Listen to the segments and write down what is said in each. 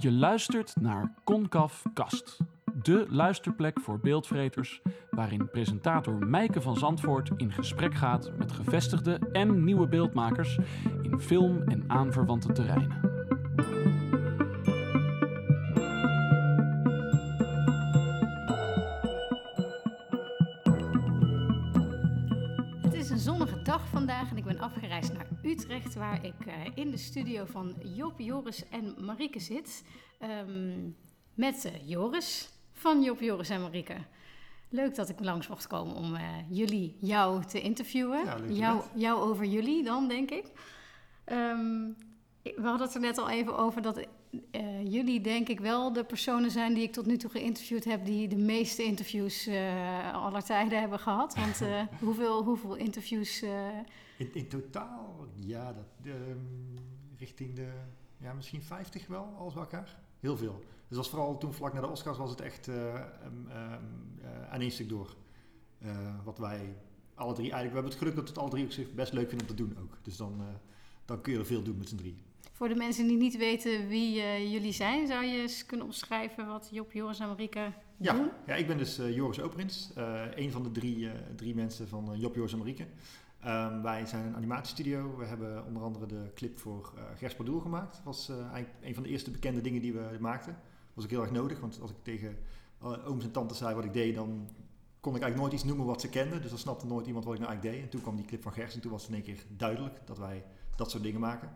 Je luistert naar Concaf Kast, de luisterplek voor beeldvreters, waarin presentator Mijke van Zandvoort in gesprek gaat met gevestigde en nieuwe beeldmakers in film en aanverwante terreinen. Waar ik eh, in de studio van Job, Joris en Marieke zit. Ehm, met eh, Joris van Job, Joris en Marieke. Leuk dat ik langs mocht komen om eh, jullie, jou te interviewen. Ja, jou, jou over jullie dan, denk ik. Ehm, we hadden het er net al even over dat eh, jullie denk ik wel de personen zijn die ik tot nu toe geïnterviewd heb... die de meeste interviews eh, aller tijden hebben gehad. Want eh, hoeveel, hoeveel interviews... In, in totaal, ja, dat, ehm, richting de, ja, misschien 50 wel, alles bij elkaar. Heel veel. Dus was vooral toen vlak na de Oscars was het echt eh, aan één stuk door. Wat wij alle drie eigenlijk, we hebben het geluk dat we het alle drie op zich best leuk vinden om te doen ook. Dus dan, dan kun je er veel doen met z'n drie. Voor de mensen die niet weten wie eh, jullie zijn, zou je eens kunnen omschrijven wat Job, Joris en Marieke doen? Ja, ja, ik ben dus eh, Joris Oprins, eh een van de drie, drie mensen van Job, Joris en Marieke. Ehm, wij zijn een animatiestudio. We hebben onder andere de clip voor eh Gers Pardoel gemaakt. Dat was eigenlijk een van de eerste bekende dingen die we maakten. Dat was ook heel erg nodig, want als ik tegen ooms en tantes zei wat ik deed, dan kon ik eigenlijk nooit iets noemen wat ze kenden. Dus dan snapte nooit iemand wat ik nou eigenlijk deed. En toen kwam die clip van Gers en toen was het in één keer duidelijk dat wij dat soort dingen maken.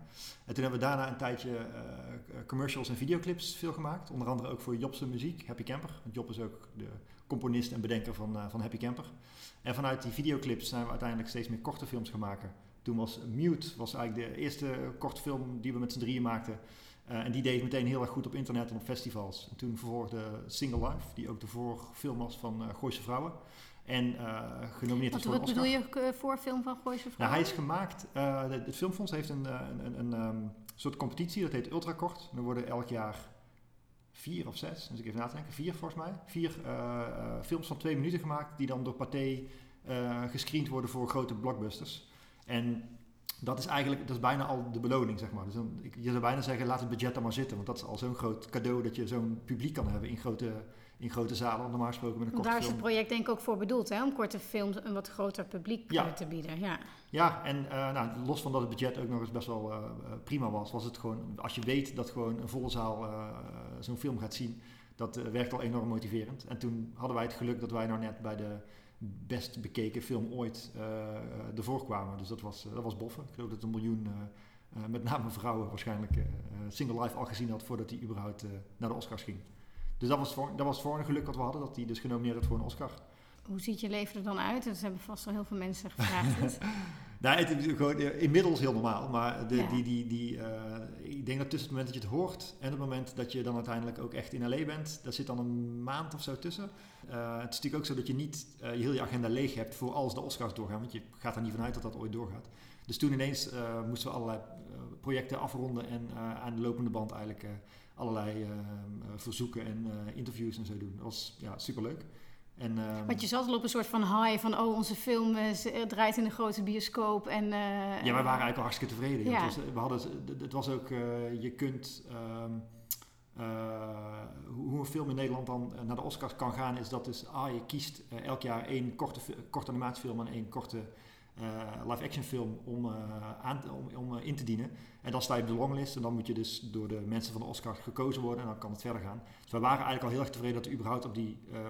En toen hebben we daarna een tijdje eh, commercials en videoclips veel gemaakt. Onder andere ook voor Jobse muziek, Happy Camper. Want Job is ook de componist en bedenker van, eh, van Happy Camper. En vanuit die videoclips zijn we uiteindelijk steeds meer korte films gaan maken. Toen was Mute was eigenlijk de eerste korte film die we met z'n drieën maakten. Eh, en die deed meteen heel erg goed op internet en op festivals. En toen vervolgde Single Life, die ook de voorfilm was van eh Gooise Vrouwen. En eh, genomineerd Wat, voor wat Oscar. bedoel je voor film van Gooise Nou, hij is gemaakt. eh, het Filmfonds heeft een, eh, een, een, een ehm, soort competitie, dat heet Ultrakort. Er worden elk jaar vier of zes, dus ik even na te denken, vier volgens mij. Vier films van twee minuten gemaakt, die dan door Pathé gescreend worden voor grote blockbusters. En dat is eigenlijk, dat is bijna al de beloning, zeg maar. Dus dan, ik, je zou bijna zeggen, laat het budget dan maar zitten. Want dat is al zo'n groot cadeau dat je zo'n publiek kan hebben in grote, in grote zalen. Normaal gesproken met een korte daar is het project denk ik ook voor bedoeld, hè? om korte films een wat groter publiek Ja. eh, te bieden. Ja. Ja, en eh, nou, los van dat het budget ook nog eens best wel eh, prima was, was het gewoon, als je weet dat gewoon een volle zaal zo'n film gaat zien, dat werkt al enorm motiverend. En toen hadden wij het geluk dat wij nou net bij de best bekeken film ooit ervoor kwamen. Dus dat was, dat was boffen. Ik geloof dat een miljoen, met name vrouwen waarschijnlijk, Single Life al gezien had voordat hij überhaupt naar de Oscars ging. Dus dat was, voor, dat was voor een geluk wat we hadden, dat hij dus genomineerd werd voor een Oscar. Hoe ziet je leven er dan uit? Dat hebben vast wel heel veel mensen gevraagd. Nou, het is gewoon eh, inmiddels heel normaal, maar de, Ja. die, die, die, eh, ik denk dat tussen het moment dat je het hoort en het moment dat je dan uiteindelijk ook echt in LA bent, daar zit dan een maand of zo tussen. Eh, het is natuurlijk ook zo dat je niet je heel je agenda leeg hebt voor als de Oscars doorgaan, want je gaat er niet vanuit dat dat ooit doorgaat. Dus toen ineens moesten we allerlei projecten afronden en aan de lopende band eigenlijk allerlei eh, eh, verzoeken en eh, interviews en zo doen. Dat was ja, superleuk. En, ehm, Want je zat al op een soort van high van, oh, onze film eh, draait in een grote bioscoop. En, Ja, wij waren eigenlijk al hartstikke tevreden. Ja. Het, was, we hadden, het- het was ook, je kunt, ehm, eh, hoe een film in Nederland dan naar de Oscars kan gaan, is dat dus, ah, je kiest elk jaar één korte, korte animatiefilm en één korte live-action film om, eh, aan, om, om eh, in te dienen. En dan sta je op de longlist en dan moet je dus door de mensen van de Oscars gekozen worden en dan kan het verder gaan. Dus wij waren eigenlijk al heel erg tevreden dat we überhaupt op die eh,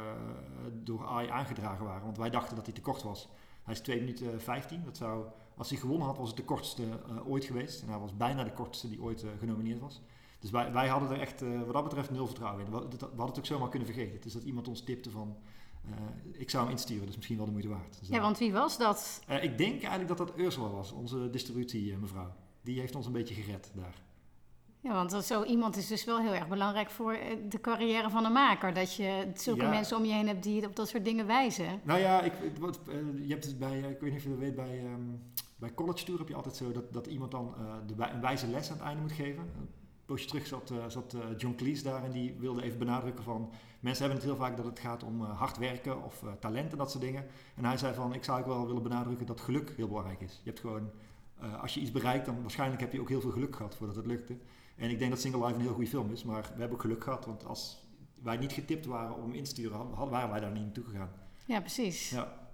door AI aangedragen waren, want wij dachten dat hij te kort was. Hij is 2 minuten 15. Dat zou, als hij gewonnen had, was het de kortste eh, ooit geweest. En hij was bijna de kortste die ooit eh, genomineerd was. Dus wij, wij hadden er echt, eh, wat dat betreft, nul vertrouwen in. We, we hadden het ook zomaar kunnen vergeten. Het is dat iemand ons tipte van, eh, ik zou hem insturen, dus misschien wel de moeite waard. Dus ja, want wie was dat? Eh, ik denk eigenlijk dat dat Ursula was, onze distributie mevrouw. Die heeft ons een beetje gered daar. Ja, want zo iemand is dus wel heel erg belangrijk voor eh, de carrière van een maker. Dat je zulke Ja. mensen om je heen hebt die op dat soort dingen wijzen. Nou ja, ik, eh, je hebt het bij, eh, ik weet niet of je dat weet, bij, ehm, bij college tour heb je altijd zo dat, dat iemand dan eh, de, een wijze les aan het einde moet geven. Een poosje terug zat, eh, zat eh, John Cleese daar en die wilde even benadrukken van... Mensen hebben het heel vaak dat het gaat om eh, hard werken of talent en dat soort dingen. En hij zei van, ik zou ook wel willen benadrukken dat geluk heel belangrijk is. Je hebt gewoon als je iets bereikt, dan waarschijnlijk heb je ook heel veel geluk gehad voordat het lukte. En ik denk dat Single Life een heel goede film is, maar we hebben ook geluk gehad, want als wij niet getipt waren om hem in te sturen, hadden- waren wij daar niet naartoe gegaan. Ja, precies. Ja,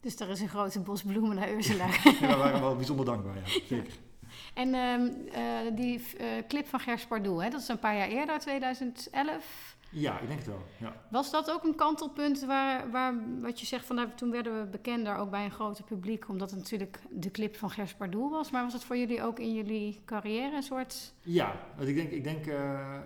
Dus er is een grote bos bloemen naar Ursula. en we waren wel bijzonder dankbaar, ja, zeker. En ehm, eh, die eh, clip van Gers Pardoel, hè, dat is een paar jaar eerder, 2011. Ja, ik denk het wel. Ja. Was dat ook een kantelpunt waar, waar wat je zegt van nou, toen werden we bekender ook bij een groter publiek, omdat het natuurlijk de clip van Gers Pardoel was. Maar was het voor jullie ook in jullie carrière een soort. Ja, want ik denk, ik denk eh,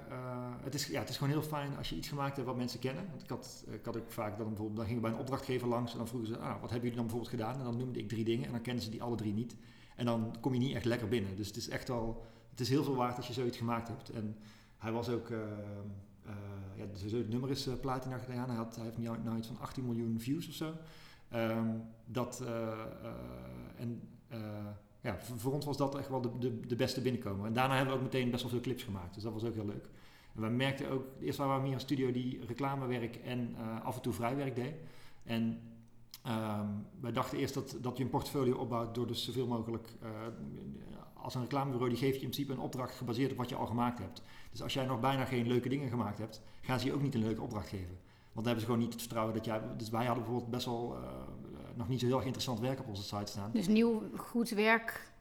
het, is, ja, het is gewoon heel fijn als je iets gemaakt hebt wat mensen kennen. Want ik had, ik had ook vaak dan bijvoorbeeld, dan ging ik bij een opdrachtgever langs en dan vroegen ze, ah, wat hebben jullie dan bijvoorbeeld gedaan? En dan noemde ik drie dingen en dan kennen ze die alle drie niet. En dan kom je niet echt lekker binnen. Dus het is echt wel, het is heel veel waard als je zoiets gemaakt hebt. En hij was ook, eh, eh, ja, sowieso het nummer is eh, platina gedaan. Hij, had, hij heeft nu nou iets van 18 miljoen views of zo. Ehm, dat, en ja, voor, ons was dat echt wel de, de, beste binnenkomen. En daarna hebben we ook meteen best wel veel clips gemaakt. Dus dat was ook heel leuk. En we merkten ook, eerst waren we meer een studio die reclamewerk en af en toe vrijwerk deed. En ehm, wij dachten eerst dat, dat je een portfolio opbouwt door dus zoveel mogelijk... eh, als een reclamebureau die geeft je in principe een opdracht gebaseerd op wat je al gemaakt hebt. Dus als jij nog bijna geen leuke dingen gemaakt hebt, gaan ze je ook niet een leuke opdracht geven. Want dan hebben ze gewoon niet het vertrouwen dat jij... Dus wij hadden bijvoorbeeld best wel eh, nog niet zo heel erg interessant werk op onze site staan. Dus nieuw goed werk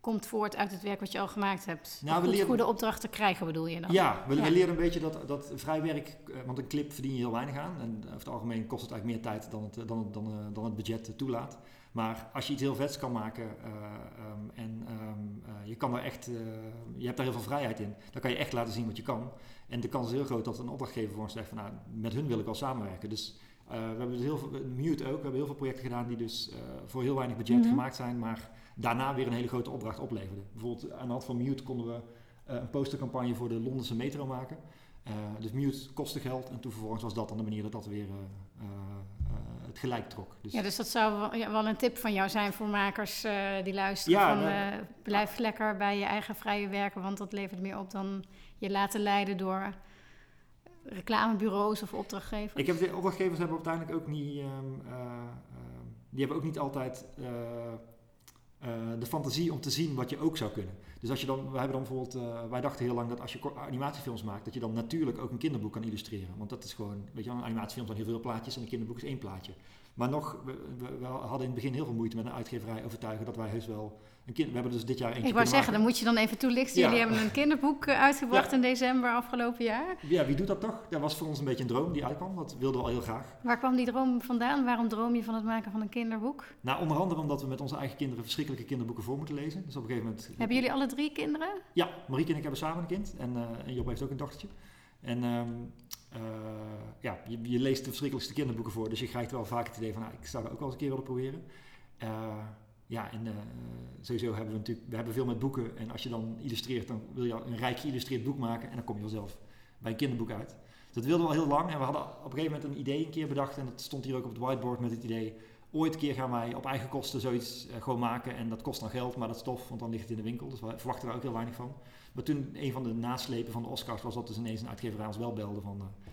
komt voort uit het werk wat je al gemaakt hebt. Nou, we goed, leren- goede opdrachten krijgen bedoel je dan? Ja, we, Ja. we leren een beetje dat, dat vrij werk, eh, want een clip verdien je heel weinig aan. En over het algemeen kost het eigenlijk meer tijd dan het, eh, dan dan, eh, dan het budget eh, toelaat. Maar als je iets heel vets kan maken eh, ehm, en ehm, eh, je kan er echt, eh, je hebt daar heel veel vrijheid in, dan kan je echt laten zien wat je kan. En de kans is heel groot dat een opdrachtgever voor ons zegt van nou, met hun wil ik wel samenwerken. Dus eh, we hebben dus heel veel, Mute ook, we hebben heel veel projecten gedaan die dus eh, voor heel weinig budget Mhm. gemaakt zijn, maar daarna weer een hele grote opdracht opleverden. Bijvoorbeeld aan de hand van Mute konden we eh, een postercampagne voor de Londense metro maken. Eh, dus Mute kostte geld en toen vervolgens was dat dan de manier dat dat weer eh, het gelijk trok. Dus, Ja, dus dat zou wel, een tip van jou zijn voor makers die luisteren. Ja, van, nou- blijf lekker bij je eigen vrije werken, want dat levert meer op dan je laten leiden door reclamebureaus of opdrachtgevers. Ik heb de opdrachtgevers hebben uiteindelijk ook niet, ehm, eh, ehm, die hebben ook niet altijd eh, de fantasie om te zien wat je ook zou kunnen. Dus als je dan, wij hebben dan bijvoorbeeld, eh, wij dachten heel lang dat als je animatiefilms maakt, dat je dan natuurlijk ook een kinderboek kan illustreren. Want dat is gewoon, weet je een animatiefilm zijn heel veel plaatjes en een kinderboek is één plaatje. Maar nog, we, we, we hadden in het begin heel veel moeite met een uitgeverij overtuigen dat wij heus wel een kind. We hebben dus dit jaar eentje Ik wou zeggen, dan moet je dan even toelichten. Ja. Jullie hebben een kinderboek eh, uitgebracht Ja. in december afgelopen jaar. Ja, wie doet dat toch? Dat was voor ons een beetje een droom die uitkwam. Dat wilden we al heel graag. Waar kwam die droom vandaan? Waarom droom je van het maken van een kinderboek? Nou, onder andere omdat we met onze eigen kinderen verschrikkelijke kinderboeken voor moeten lezen. Dus op een gegeven moment. Hebben jullie alle drie kinderen? Ja, Marieke en ik hebben samen een kind. En, eh, en Job heeft ook een dochtertje. En ehm, eh, ja, je, je leest de verschrikkelijkste kinderboeken voor. Dus je krijgt wel vaak het idee van, nou, ik zou dat ook wel eens een keer willen proberen. Ja, en eh, sowieso hebben we natuurlijk, we hebben veel met boeken. En als je dan illustreert, dan wil je een rijk geïllustreerd boek maken. En dan kom je vanzelf bij een kinderboek uit. Dus dat wilden we al heel lang. En we hadden op een gegeven moment een idee een keer bedacht. En dat stond hier ook op het whiteboard met het idee. Ooit een keer gaan wij op eigen kosten zoiets eh, gewoon maken. En dat kost dan geld, maar dat is tof, want dan ligt het in de winkel. Dus we verwachten daar ook heel weinig van. Maar toen een van de naslepen van de Oscars was dat dus ineens een uitgeverij ons wel belde van... eh,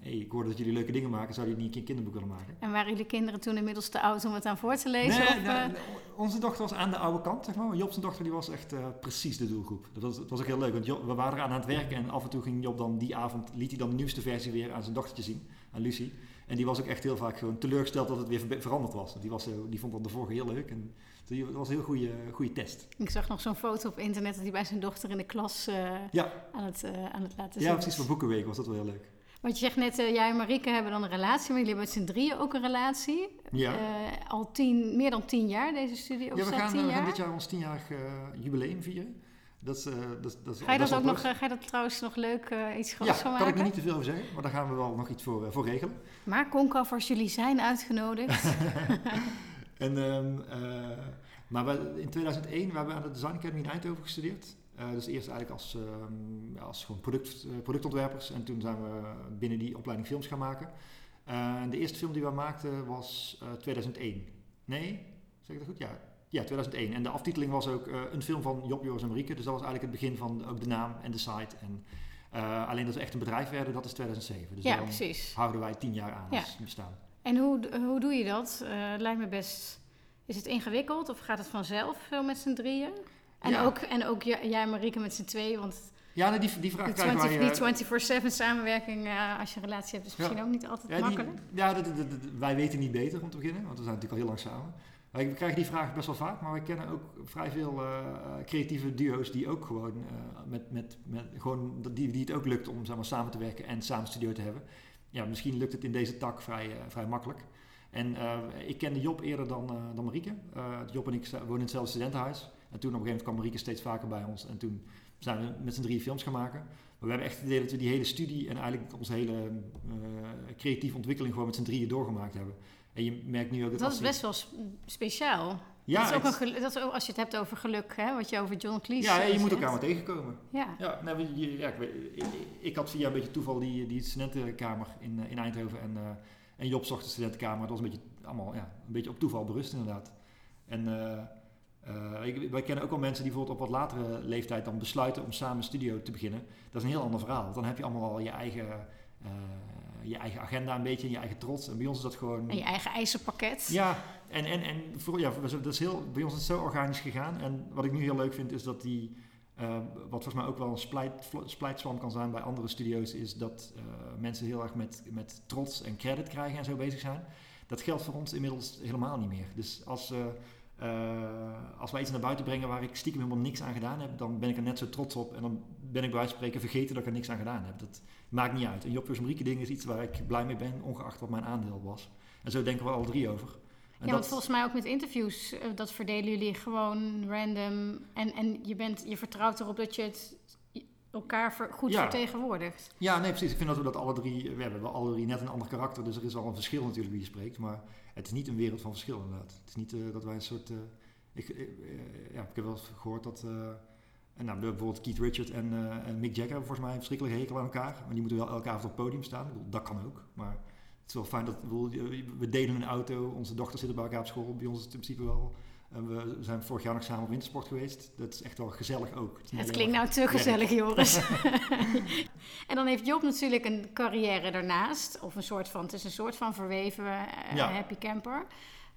hey, ik hoorde dat jullie leuke dingen maken, zou je niet een kinderboek willen maken? En waren jullie kinderen toen inmiddels te oud om het aan voor te lezen? Nee, of, nou, eh, onze dochter was aan de oude kant, zeg maar. Job zijn dochter die was echt eh, precies de doelgroep. Dat was, dat was ook heel leuk, want Job, we waren eraan aan het werken en af en toe ging Job dan die avond, liet hij dan de nieuwste versie weer aan zijn dochtertje zien, aan Lucie. En die was ook echt heel vaak gewoon teleurgesteld dat het weer veranderd was. Die, was, die vond dan de vorige heel leuk en die, dat was een heel goede, goede test. Ik zag nog zo'n foto op internet dat hij bij zijn dochter in de klas eh, Ja, aan, het, eh, aan het laten ja zien. precies, voor Boekenweek was dat wel heel leuk. Want je zegt net, eh, jij en Marieke hebben dan een relatie, maar jullie hebben met z'n drieën ook een relatie. Ja. Eh, al tien, meer dan tien jaar deze studie. Of Ja, we gaan, tien eh, we gaan dit jaar ons tienjarig jubileum vieren. Dat is, dat, dat Ga je, dat ook nog, ga je dat trouwens nog leuk iets Ja, groots van kan maken? ik nog niet te veel over zeggen, maar daar gaan we wel nog iets voor, voor regelen. Maar Concaf, als jullie zijn uitgenodigd. En, eh, maar we, in 2001 we hebben aan de Design Academy in Eindhoven gestudeerd. Eh, dus eerst eigenlijk als, ehm, ja, als gewoon product, eh, productontwerpers. En toen zijn we binnen die opleiding films gaan maken. Eh, en de eerste film die we maakten was eh, 2001. Nee, zeg ik dat goed? Ja. ja, 2001. En de aftiteling was ook een film van Job, Joris en Marieke. Dus dat was eigenlijk het begin van ook de naam en de site. En, alleen dat we echt een bedrijf werden, dat is 2007. Dus ja, dan precies. houden wij tien jaar aan Ja. als bestaan. En hoe, hoe doe je dat? Lijkt me best Is het ingewikkeld of gaat het vanzelf zo met z'n drieën? En, Ja. ook, en ook jij en Marieke met z'n tweeën, want Ja, nee, die, die vraag krijgen 20, wij... eh, die 24-7 samenwerking eh, als je een relatie hebt is Ja. misschien ook niet altijd Ja, die- makkelijk. ja dat- dat- dat- wij weten niet beter om te beginnen, want we zijn natuurlijk al heel lang samen. Wij we krijgen die vraag best wel vaak, maar we kennen ook vrij veel eh, eh, creatieve duo's die ook gewoon, eh, met, met, met, gewoon die, die het ook lukt om zeg maar, samen te werken en samen studio te hebben. Ja, misschien lukt het in deze tak vrij, eh, vrij makkelijk. En eh, ik kende Job eerder dan, eh, dan Marieke. Eh, Job en ik woonden in hetzelfde studentenhuis. En toen op een gegeven moment kwam Marieke steeds vaker bij ons. En toen zijn we met z'n drieën films gaan maken. Maar we hebben echt het idee dat we die hele studie en eigenlijk onze hele creatieve ontwikkeling gewoon met z'n drieën doorgemaakt hebben. En je merkt nu ook dat Dat is best wel speciaal. Ja, dat is ook het- een dat is ook, als je het hebt over geluk, hè, wat je over John Cleese ja, je moet elkaar maar tegenkomen. Ja. Ja, nou, ja ik, ik, ik had via een beetje toeval die, die studentenkamer in, in Eindhoven en, en Job zocht de studentenkamer. Dat was een beetje, allemaal, ja, een beetje op toeval berust inderdaad. En eh, eh, ik- wij kennen ook wel mensen die bijvoorbeeld op wat latere leeftijd dan besluiten om samen een studio te beginnen. Dat is een heel ander verhaal. Want dan heb je allemaal al je eigen, eh, je eigen agenda een beetje en je eigen trots. En bij ons is dat gewoon... En je eigen eisenpakket. Ja, en, en, en voor, ja, dat is heel, bij ons is het zo organisch gegaan. En wat ik nu heel leuk vind is dat die, eh, wat volgens mij ook wel een splijtswam kan zijn bij andere studio's, is dat eh, mensen heel erg met, met trots en credit krijgen en zo bezig zijn. Dat geldt voor ons inmiddels helemaal niet meer. Dus als, eh, eh, als wij iets naar buiten brengen waar ik stiekem helemaal niks aan gedaan heb, dan ben ik er net zo trots op. En dan ben ik bij wijze spreken vergeten dat ik er niks aan gedaan heb. Dat maakt niet uit. Een Job Marieke ding is iets waar ik blij mee ben, ongeacht wat mijn aandeel was. En zo denken we alle drie over. En ja, want volgens mij ook met interviews, eh, dat verdelen jullie gewoon random. En, en je, bent, je vertrouwt erop dat je het elkaar ver- goed Ja. vertegenwoordigt. Ja, nee, precies. Ik vind dat we dat alle drie... We hebben wel alle drie net een ander karakter, dus er is al een verschil natuurlijk wie je spreekt. Maar het is niet een wereld van verschil inderdaad. Het is niet eh, dat wij een soort... eh, ik, eh, eh, ja, ik heb wel eens gehoord dat... eh, en nou, bijvoorbeeld Keith Richards en, eh, en Mick Jagger hebben volgens mij een verschrikkelijke hekel aan elkaar. Maar die moeten wel elke avond op het podium staan. Ik bedoel, dat kan ook. Maar is wel fijn dat... bedoel, we delen een auto, onze dochters zitten bij elkaar op school. Bij ons is het in principe wel... En we zijn vorig jaar nog samen op wintersport geweest. Dat is echt wel gezellig ook. Het klinkt nou te gezellig, Joris. en dan heeft Job natuurlijk een carrière daarnaast. Of een soort van, het is een soort van verweven eh, Ja. happy camper.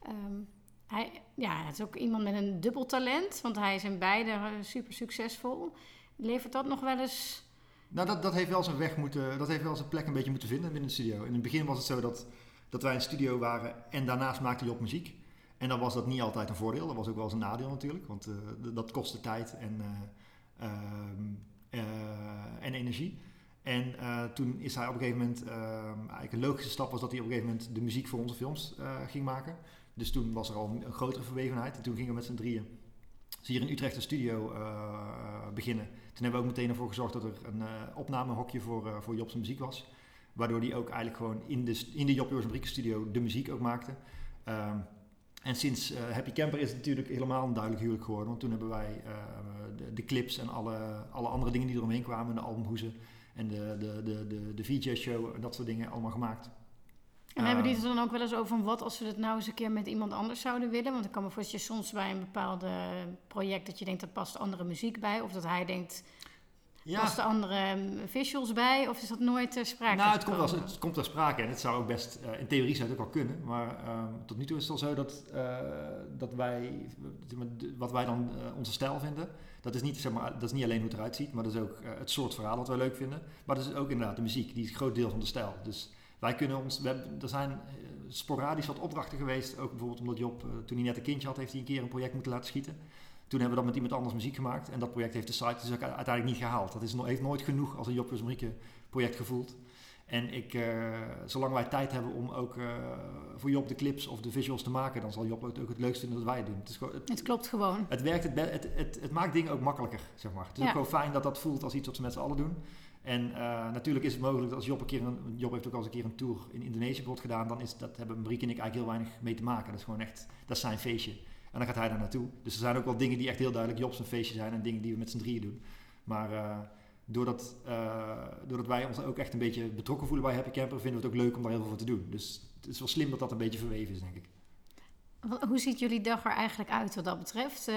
Ehm, hij, ja, het is ook iemand met een dubbel talent. Want hij is in beide eh, super succesvol. Levert dat nog wel eens... Nou, dat, dat heeft wel zijn weg moeten, dat heeft wel zijn plek een beetje moeten vinden binnen de studio. In het begin was het zo dat, dat wij een studio waren en daarnaast maakte Job muziek. En dan was dat niet altijd een voordeel, dat was ook wel eens een nadeel natuurlijk, want eh, dat kostte tijd en, eh, ehm, eh, en energie. En toen is hij op een gegeven moment, ehm, eigenlijk een logische stap was dat hij op een gegeven moment de muziek voor onze films ging maken. Dus toen was er al een, een grotere verwevenheid en toen gingen we met z'n drieën dus hier in Utrecht een studio eh, beginnen. Toen hebben we ook meteen ervoor gezorgd dat er een eh, opnamehokje voor, eh voor Job's muziek was. Waardoor hij ook eigenlijk gewoon in de, in de Job studio de muziek ook maakte. Ehm, en sinds eh, Happy Camper is het natuurlijk helemaal een duidelijk huwelijk geworden. Want toen hebben wij eh, de, de clips en alle, alle andere dingen die eromheen kwamen, de albumhoezen en de, de, de, de, de VJ-show en dat soort dingen allemaal gemaakt. En hebben die Ehm, het dan ook wel eens over van wat als we het nou eens een keer met iemand anders zouden willen? Want ik kan me voorstellen dat je soms bij een bepaald project dat je denkt, er past andere muziek bij. Of dat hij denkt, past er andere ehm, visuals bij? Of is dat nooit ter sprake Nou, het komt, wel, gekomen? het komt ter sprake en het zou ook best, eh, in theorie zou het ook wel kunnen. Maar ehm, tot nu toe is het al zo dat, eh, dat wij, wat wij dan eh, onze stijl vinden, dat is, niet, zeg maar, dat is niet alleen hoe het eruit ziet, maar dat is ook het soort verhaal dat wij leuk vinden. Maar dat is ook inderdaad de muziek, die is een groot deel van de stijl. Dus wij kunnen ons, we hebben, er zijn eh, sporadisch wat opdrachten geweest, ook bijvoorbeeld omdat Job, eh, toen hij net een kindje had, heeft hij een keer een project moeten laten schieten. Toen hebben we dan met iemand anders muziek gemaakt en dat project heeft de site dus ook uiteindelijk niet gehaald. Dat is, heeft nooit genoeg als een Job Marieke project gevoeld. En ik, eh, zolang wij tijd hebben om ook voor Job de clips of de visuals te maken, dan zal Job ook, ook het leukste vinden dat wij het doen. Het, is gewoon, het, Het klopt gewoon. het werkt, het, het, het, het maakt dingen ook makkelijker, zeg maar. Het is Ja. ook gewoon fijn dat dat voelt als iets wat ze met z'n allen doen. En eh, natuurlijk is het mogelijk dat als Job een keer een, Job heeft ook al eens een keer een tour in Indonesië bijvoorbeeld gedaan, dan is dat hebben Marieke en ik eigenlijk heel weinig mee te maken. Dat is gewoon echt, dat is zijn feestje. En dan gaat hij daar naartoe. Dus er zijn ook wel dingen die echt heel duidelijk Job's een feestje zijn en dingen die we met z'n drieën doen. Maar eh, doordat, eh, doordat wij ons ook echt een beetje betrokken voelen bij Happy Camper, vinden we het ook leuk om daar heel veel voor te doen. Dus het is wel slim dat dat een beetje verweven is, denk ik. Hoe ziet jullie dag er eigenlijk uit wat dat betreft?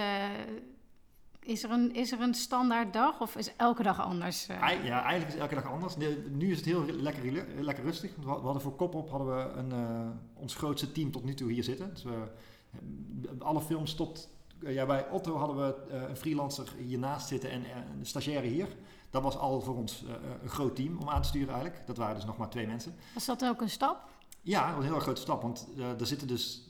Eh, is, er een, is er een standaard dag of is elke dag anders? eh? Ja, eigenlijk is elke dag anders. De- nu is het heel lekker, lekker rustig. We we hadden voor kop op hadden we een, eh, ons grootste team tot nu toe hier zitten. Dus we alle films tot... ja, bij Otto hadden we een freelancer hiernaast zitten en een stagiaire hier. Dat was al voor ons een groot team om aan te sturen eigenlijk. Dat waren dus nog maar twee mensen. Was dat ook een stap? Ja, dat was een heel grote stap. Want er zitten dus...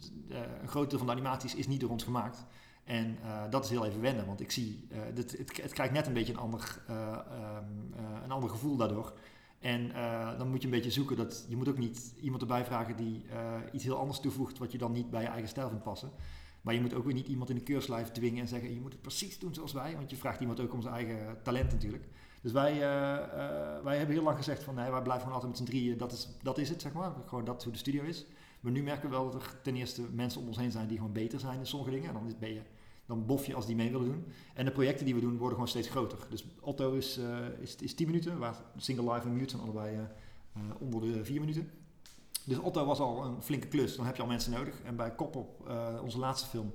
een groot deel van de animaties is niet door ons gemaakt. En uh, dat is heel even wennen, want ik zie, dit, het, het, krijgt net een beetje een ander, uh, um, een ander gevoel daardoor. En dan moet je een beetje zoeken dat je moet ook niet iemand erbij vragen die iets heel anders toevoegt wat je dan niet bij je eigen stijl vindt passen. Maar je moet ook weer niet iemand in de keurslijf dwingen en zeggen je moet het precies doen zoals wij, want je vraagt iemand ook om zijn eigen talent natuurlijk. Dus wij, wij hebben heel lang gezegd van nee, wij blijven gewoon altijd met z'n drieën, dat is, dat is het zeg maar, gewoon dat hoe de studio is. Maar nu merken we wel dat er ten eerste mensen om ons heen zijn die gewoon beter zijn in sommige dingen. En dan ben je dan bof je als die mee willen doen. En de projecten die we doen worden gewoon steeds groter. Dus Otto is, uh, is, is 10 minuten, waar Single Live en Mute zijn allebei uh, onder de 4 minuten. Dus Otto was al een flinke klus, dan heb je al mensen nodig. En bij Koppel, uh, onze laatste film,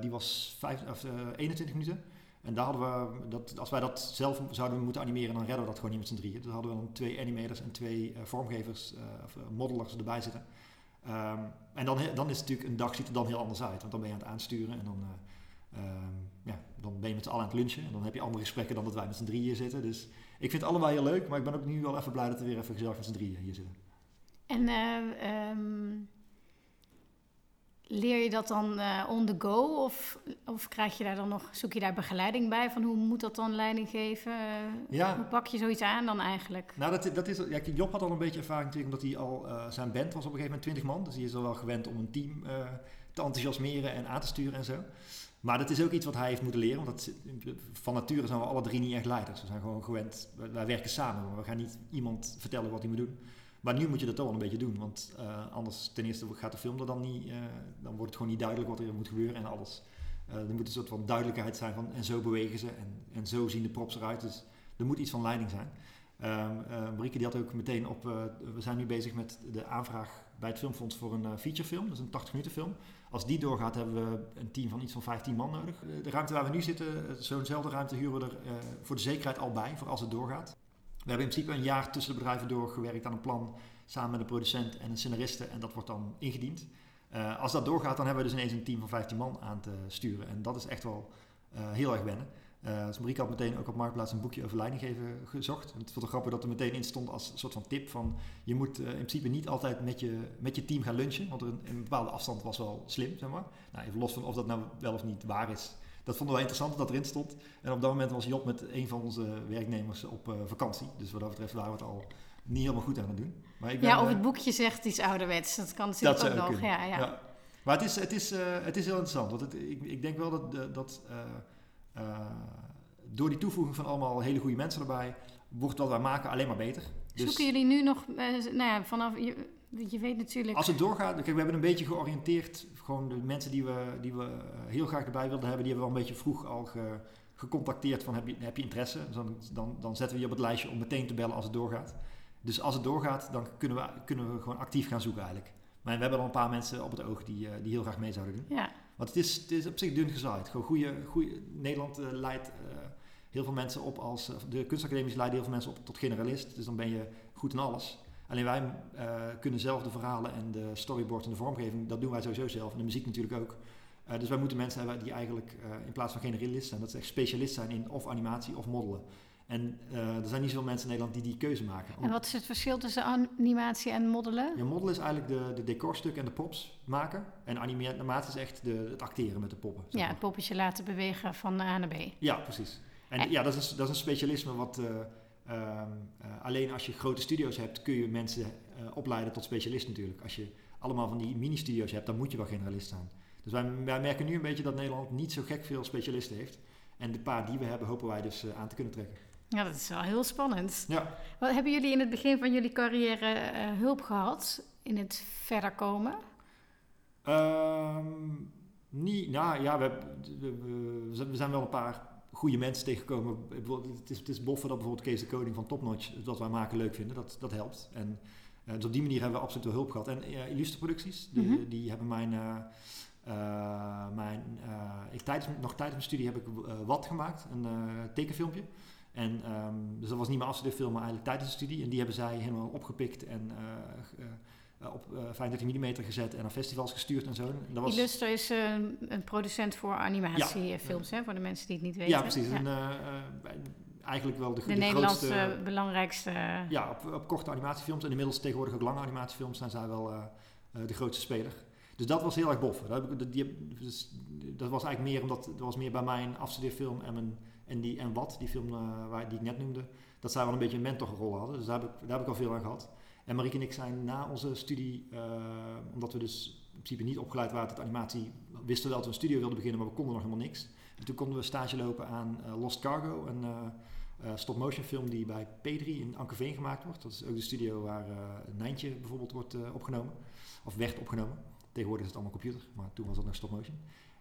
die was 5, of, 21 minuten. En daar hadden we, dat, als wij dat zelf zouden moeten animeren, dan redden we dat gewoon niet met z'n drieën. Dus hadden we dan twee animators en twee vormgevers, of modelers erbij zitten. Um, en dan, dan is het natuurlijk, een dag ziet er dan heel anders uit. Want dan ben je aan het aansturen en dan Um, ja, dan ben je met z'n allen aan het lunchen. En dan heb je andere gesprekken dan dat wij met z'n drieën zitten. Dus ik vind het allebei heel leuk. Maar ik ben ook nu wel even blij dat we weer even gezellig met z'n drieën hier zitten. En uh, um, leer je dat dan uh, on the go? Of, of krijg je daar dan nog, zoek je daar begeleiding bij? Van hoe moet dat dan leiding geven? Ja. Hoe pak je zoiets aan dan eigenlijk? Nou, dat, dat is, ja, Job had al een beetje ervaring natuurlijk, omdat hij al, uh, zijn band was op een gegeven moment 20 man. Dus hij is al wel gewend om een team te enthousiasmeren en aan te sturen en zo. Maar dat is ook iets wat hij heeft moeten leren. Want dat, van nature zijn we alle drie niet echt leiders. We zijn gewoon gewend, wij werken samen. Maar we gaan niet iemand vertellen wat hij moet doen. Maar nu moet je dat toch wel een beetje doen. Want uh, anders, ten eerste gaat de film er dan niet, uh, dan wordt het gewoon niet duidelijk wat er moet gebeuren en alles. Uh, er moet een soort van duidelijkheid zijn van en zo bewegen ze en, en zo zien de props eruit. Dus er moet iets van leiding zijn. Um, Marieke die had ook meteen op, we zijn nu bezig met de aanvraag bij het Filmfonds voor een featurefilm. Dat is een 80 minuten film. Als die doorgaat, hebben we een team van iets van 15 man nodig. De ruimte waar we nu zitten, zo'nzelfde ruimte huren we er voor de zekerheid al bij, voor als het doorgaat. We hebben in principe een jaar tussen de bedrijven doorgewerkt aan een plan samen met een producent en een scenariste en dat wordt dan ingediend. Als dat doorgaat, dan hebben we dus ineens een team van 15 man aan te sturen. En dat is echt wel heel erg wennen. Uh, dus Marieke had meteen ook op Marktplaats een boekje over leidinggeven gezocht. Het vond het grappig dat er meteen in stond als een soort van tip van... je moet uh, in principe niet altijd met je, met je team gaan lunchen, want er een, een, bepaalde afstand was wel slim, zeg maar. Nou, even los van of dat nou wel of niet waar is. Dat vonden we interessant dat erin stond. En op dat moment was Job met een van onze werknemers op uh, vakantie. Dus wat dat betreft waren we het al niet helemaal goed aan het doen. Maar ik ben, ja, of het boekje zegt iets ouderwets. Dat kan natuurlijk dat ook nog. Ja, ja. ja, Maar het is, het, is, het is heel interessant. Want het, ik, ik denk wel dat... dat door die toevoeging van allemaal hele goede mensen erbij, wordt wat wij maken alleen maar beter. Dus Zoeken jullie nu nog, uh, nou ja, vanaf, je, je weet natuurlijk... Als het doorgaat, kijk, we hebben een beetje georiënteerd, gewoon de mensen die we, die we eh, heel graag erbij wilden hebben, die hebben we al een beetje vroeg al ge, gecontacteerd van heb je, heb je interesse? Dus dan, dan, dan zetten we je op het lijstje om meteen te bellen als het doorgaat. Dus als het doorgaat, dan kunnen we, kunnen we gewoon actief gaan zoeken eigenlijk. Maar we hebben al een paar mensen op het oog die, die heel graag mee zouden doen. Ja. Want het is, het is op zich dun gezaaid. Gewoon goede, Nederland uh, leidt uh, heel veel mensen op als. De kunstacademies leiden heel veel mensen op tot generalist. Dus dan ben je goed in alles. Alleen wij kunnen zelf de verhalen en de storyboard en de vormgeving, dat doen wij sowieso zelf. En de muziek natuurlijk ook. Dus wij moeten mensen hebben die eigenlijk in plaats van generalist zijn, dat ze echt specialist zijn in of animatie of modellen. En er zijn niet zoveel mensen in Nederland die die keuze maken. En wat is het verschil tussen animatie en moddelen? Ja, moddelen is eigenlijk de, de decorstuk en de props maken. En animatie is echt de, het acteren met de poppen. Ja, het poppetje laten bewegen van A naar B. Ja, precies. En ja, dat is, dat is een specialisme wat uh, uh, alleen als je grote studio's hebt, kun je mensen opleiden tot specialist natuurlijk. Als je allemaal van die mini-studio's hebt, dan moet je wel generalist zijn. Dus wij, wij, merken nu een beetje dat Nederland niet zo gek veel specialisten heeft. En de paar die we hebben, hopen wij dus aan te kunnen trekken. Ja, dat is wel heel spannend. Ja. Wat, hebben jullie in het begin van jullie carrière hulp gehad in het verder komen? Um, niet, nou ja, we, we, we zijn wel een paar goede mensen tegenkomen. Het is, het is boffen dat bijvoorbeeld Kees de Koning van Topnotch, dat wij maken leuk vinden, dat, dat helpt. En uh, dus op die manier hebben we absoluut wel hulp gehad. En uh, Illustre Producties, die, mm -hmm. die hebben mijn, uh, mijn ik tijdens, nog tijdens mijn studie heb ik wat gemaakt, een tekenfilmpje. En um, dus dat was niet mijn afstudeerfilm, maar eigenlijk tijdens de studie. En die hebben zij helemaal opgepikt en op 35 mm gezet en naar festivals gestuurd en zo. En dat was... Illuster is een producent voor animatiefilms, hè, voor de mensen die het niet weten. Ja, precies. Ja. eigenlijk wel de, de, de Nederlandse grootste, belangrijkste... Ja, op, op, korte animatiefilms en inmiddels tegenwoordig ook lange animatiefilms zijn zij wel de grootste speler. Dus dat was heel erg bof. Dat, die, dus, dat was eigenlijk meer omdat het was meer bij mijn afstudeerfilm en, mijn, en, die, en wat, die film uh, waar, die ik net noemde, dat zij wel een beetje een mentorrol hadden. Dus daar heb, ik, daar heb ik al veel aan gehad. En Marieke en ik zijn na onze studie, uh, omdat we dus in principe niet opgeleid waren tot animatie, wisten we dat we een studio wilden beginnen, maar we konden nog helemaal niks. En toen konden we stage lopen aan uh, Lost Cargo, een stop-motion film die bij P3 in Ankerveen gemaakt wordt. Dat is ook de studio waar Nijntje bijvoorbeeld wordt opgenomen, of werd opgenomen. Tegenwoordig is het allemaal computer, maar toen was het nog stop motion.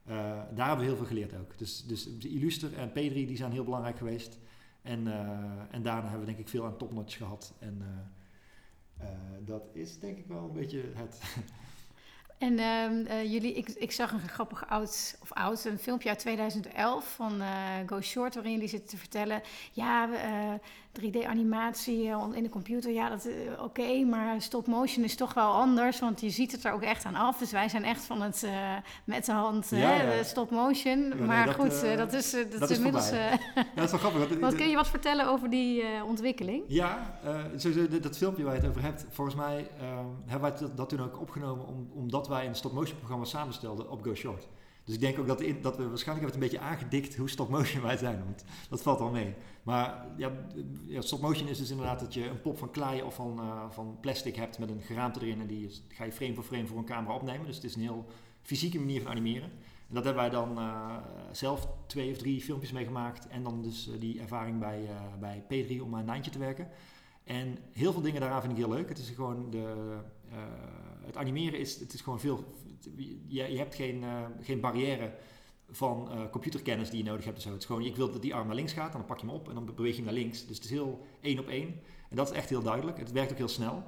Uh, daar hebben we heel veel geleerd ook. Dus, dus Illuster en P3 die zijn heel belangrijk geweest. En, uh, en daarna hebben we denk ik veel aan topnotch gehad. En uh, dat is denk ik wel een beetje het. En uh, jullie, ik, ik zag een grappig oud, of oud, een filmpje uit 2011 van Go Short, waarin jullie zitten te vertellen, ja, 3D-animatie eh, in de computer, ja, dat uh, oké, maar stop-motion is toch wel anders, want je ziet het er ook echt aan af. Dus wij zijn echt van het uh, met de hand ja, stop-motion. maar nee, goed, uh, dat is, dat, dat is inmiddels... ja, dat is wel grappig. wat, kun je wat vertellen over die ontwikkeling? Ja, sowieso dat filmpje waar je het over hebt, volgens mij hebben wij dat, dat, toen ook opgenomen om, omdat wij een stop-motion programma samenstelden op Go Short. Dus ik denk ook dat, dat we waarschijnlijk hebben het een beetje aangedikt hoe stop motion wij zijn. Want dat valt wel mee. Maar ja, ja, stop motion is dus inderdaad dat je een pop van klei of van, uh, van plastic hebt met een geraamte erin. En die ga je frame voor frame voor een camera opnemen. Dus het is een heel fysieke manier van animeren. En dat hebben wij dan uh, zelf twee of drie filmpjes meegemaakt. En dan dus uh, die ervaring bij, bij P3 om aan Nijntje te werken. En heel veel dingen daaraan vind ik heel leuk. Het is gewoon de, het animeren is, het is gewoon veel, je, je hebt geen, uh, geen barrière van uh, computerkennis die je nodig hebt. Zo. Het is gewoon, ik wil dat die arm naar links gaat, dan pak je hem op en dan beweeg je hem naar links. Dus het is heel één op één. En dat is echt heel duidelijk. Het werkt ook heel snel.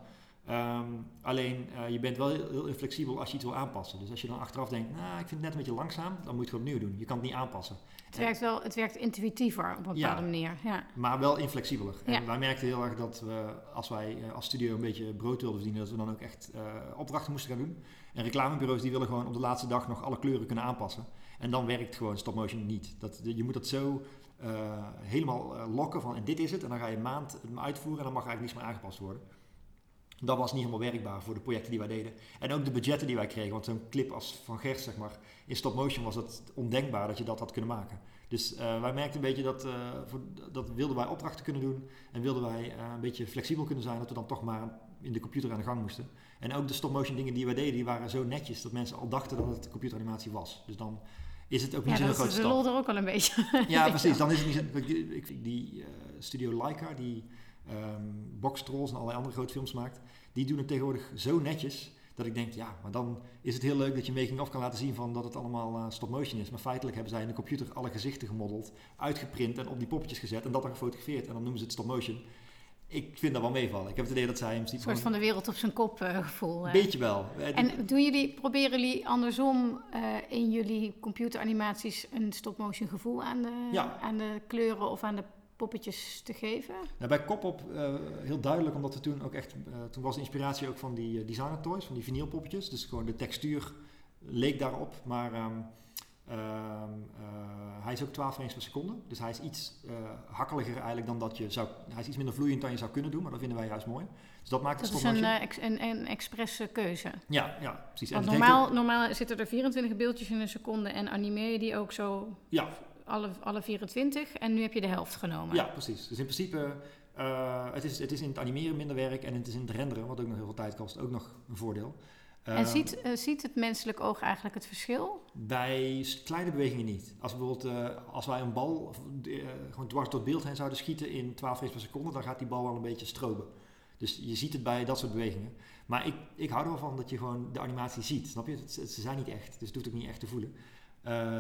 Um, alleen uh, je bent wel heel, heel, flexibel als je iets wil aanpassen. Dus als je dan achteraf denkt, nou, ik vind het net een beetje langzaam, dan moet je het opnieuw doen. Je kan het niet aanpassen. Het werkt wel, het werkt intuïtiever op een bepaalde ja, manier. Ja. Maar wel inflexibeler. Ja. En wij merkten heel erg dat we, als wij als studio een beetje brood wilden verdienen, dat we dan ook echt uh, opdrachten moesten gaan doen. En reclamebureaus die willen gewoon op de laatste dag nog alle kleuren kunnen aanpassen. En dan werkt gewoon stop motion niet. Dat, je moet dat zo uh, helemaal lokken van en dit is het. En dan ga je een maand het uitvoeren en dan mag eigenlijk niets meer aangepast worden. Dat was niet helemaal werkbaar voor de projecten die wij deden. En ook de budgetten die wij kregen. Want zo'n clip als van Gers, zeg maar, in stop motion was het ondenkbaar dat je dat had kunnen maken. Dus uh, wij merkten een beetje dat, uh, voor, dat wilden wij opdrachten kunnen doen. En wilden wij uh, een beetje flexibel kunnen zijn, dat we dan toch maar in de computer aan de gang moesten. En ook de stop-motion dingen die wij deden, die waren zo netjes dat mensen al dachten dat het computeranimatie was. Dus dan is het ook niet ja, zo'n grote stap. Ja, dat er ook al een beetje. Ja, precies. Dan is het niet ik, Die uh, studio Leica, die um, Box Trolls en allerlei andere grote films maakt, die doen het tegenwoordig zo netjes dat ik denk, ja, maar dan is het heel leuk dat je making of kan laten zien van dat het allemaal uh, stop-motion is. Maar feitelijk hebben zij in de computer alle gezichten gemodeld, uitgeprint en op die poppetjes gezet en dat dan gefotografeerd. En dan noemen ze het stop-motion ik vind dat wel meevallen. Ik heb het idee dat zij hem Een soort van de wereld op zijn kop uh, gevoel. Uh. Beetje wel. En doen jullie, proberen jullie andersom in jullie computeranimaties een stop-motion gevoel aan de, ja. aan de kleuren of aan de poppetjes te geven? Nou, bij Kopop heel duidelijk, omdat we toen ook echt... toen was de inspiratie ook van die designer toys, van die vinylpoppetjes. Dus gewoon de textuur leek daarop, maar... Um, uh, uh, hij is ook 12 frames per seconde. Dus hij is iets uh, hakkeliger eigenlijk dan dat je zou... Hij is iets minder vloeiend dan je zou kunnen doen, maar dat vinden wij juist mooi. Dus dat maakt het Dat is een, uh, ex, een, een expresse keuze. Ja, ja precies. Want normaal, normaal zitten er 24 beeldjes in een seconde en animeer je die ook zo ja. Alle, alle 24. En nu heb je de helft genomen. Ja, precies. Dus in principe... Uh, het, is, het is in het animeren minder werk en het is in het renderen, wat ook nog heel veel tijd kost, ook nog een voordeel. En ehm, ziet, uh, ziet het menselijk oog eigenlijk het verschil? Bij kleine bewegingen niet. Als bijvoorbeeld uh, als wij een bal gewoon dwars door het beeld heen zouden schieten in 12 frames per seconde, dan gaat die bal wel een beetje stroben. Dus je ziet het bij dat soort bewegingen. Maar ik, ik hou er wel van dat je gewoon de animatie ziet. Snap je? ze zijn niet echt, dus het hoeft ook niet echt te voelen.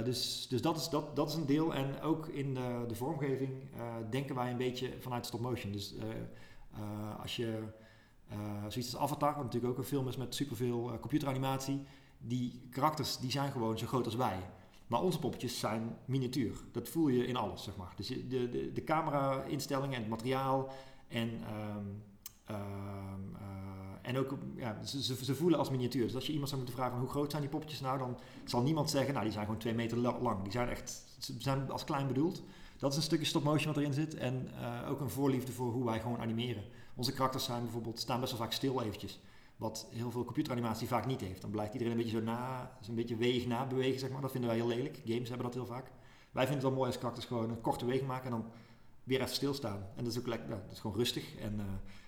dus dus dat, is, dat, dat is een deel. En ook in de, de vormgeving denken wij een beetje vanuit stop motion. Dus als je zoiets als Avatar, wat natuurlijk ook een film is met superveel computeranimatie. Die karakters die zijn gewoon zo groot als wij. Maar onze poppetjes zijn miniatuur. Dat voel je in alles, zeg maar. Dus de, de, de camera-instellingen en het materiaal en, um, uh, En ook, ja, ze, ze, voelen als miniatuur. Dus als je iemand zou moeten vragen hoe groot zijn die poppetjes nou, dan zal niemand zeggen, nou die zijn gewoon twee meter lang. Die zijn echt, ze zijn als klein bedoeld. Dat is een stukje stop motion wat erin zit. En uh, ook een voorliefde voor hoe wij gewoon animeren. Onze karakters zijn bijvoorbeeld, staan best wel vaak stil eventjes. Wat heel veel computeranimatie vaak niet heeft. Dan blijft iedereen een beetje zo na, een beetje weeg na bewegen, zeg maar. Dat vinden wij heel lelijk. Games hebben dat heel vaak. Wij vinden het wel mooi als karakters gewoon een korte beweging maken en dan weer even stilstaan. En dat is ook lekker, dat is gewoon rustig en uh,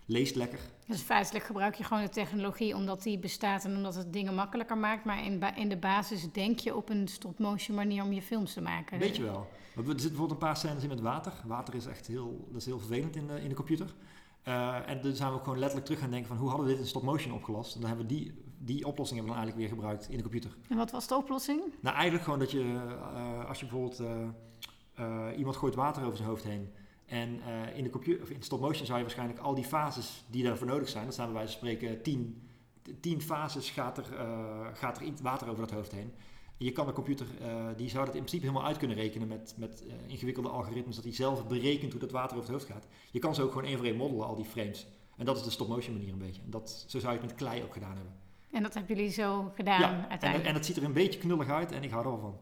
leest lekker. Dus feitelijk gebruik je gewoon de technologie omdat die bestaat en omdat het dingen makkelijker maakt. Maar in, in de basis denk je op een stop-motion manier om je films te maken. Weet je wel. Er zitten bijvoorbeeld een paar scènes in met water. Water is echt heel, dat is heel vervelend in de, in de computer. Uh, en dan zijn we ook gewoon letterlijk terug gaan denken van hoe hadden we dit in stop-motion opgelost? En dan hebben we die, die oplossing hebben we dan eigenlijk weer gebruikt in de computer. En wat was de oplossing? Nou, eigenlijk gewoon dat je, uh, als je bijvoorbeeld uh, iemand gooit water over zijn hoofd heen. En in de computer, of in stop-motion zou je waarschijnlijk al die fases die daarvoor nodig zijn, dat zijn bij wijze van spreken tien, tien fases gaat er, gaat er water over dat hoofd heen. Je kan de computer, uh, die zou dat in principe helemaal uit kunnen rekenen met, met ingewikkelde algoritmes, dat hij zelf berekent hoe dat water over het hoofd gaat. Je kan ze ook gewoon één voor één modellen, al die frames. En dat is de stop-motion manier een beetje. En dat, zo zou je het met klei ook gedaan hebben. En dat hebben jullie zo gedaan ja, uiteindelijk? En, en het ziet er een beetje knullig uit en ik hou er wel van.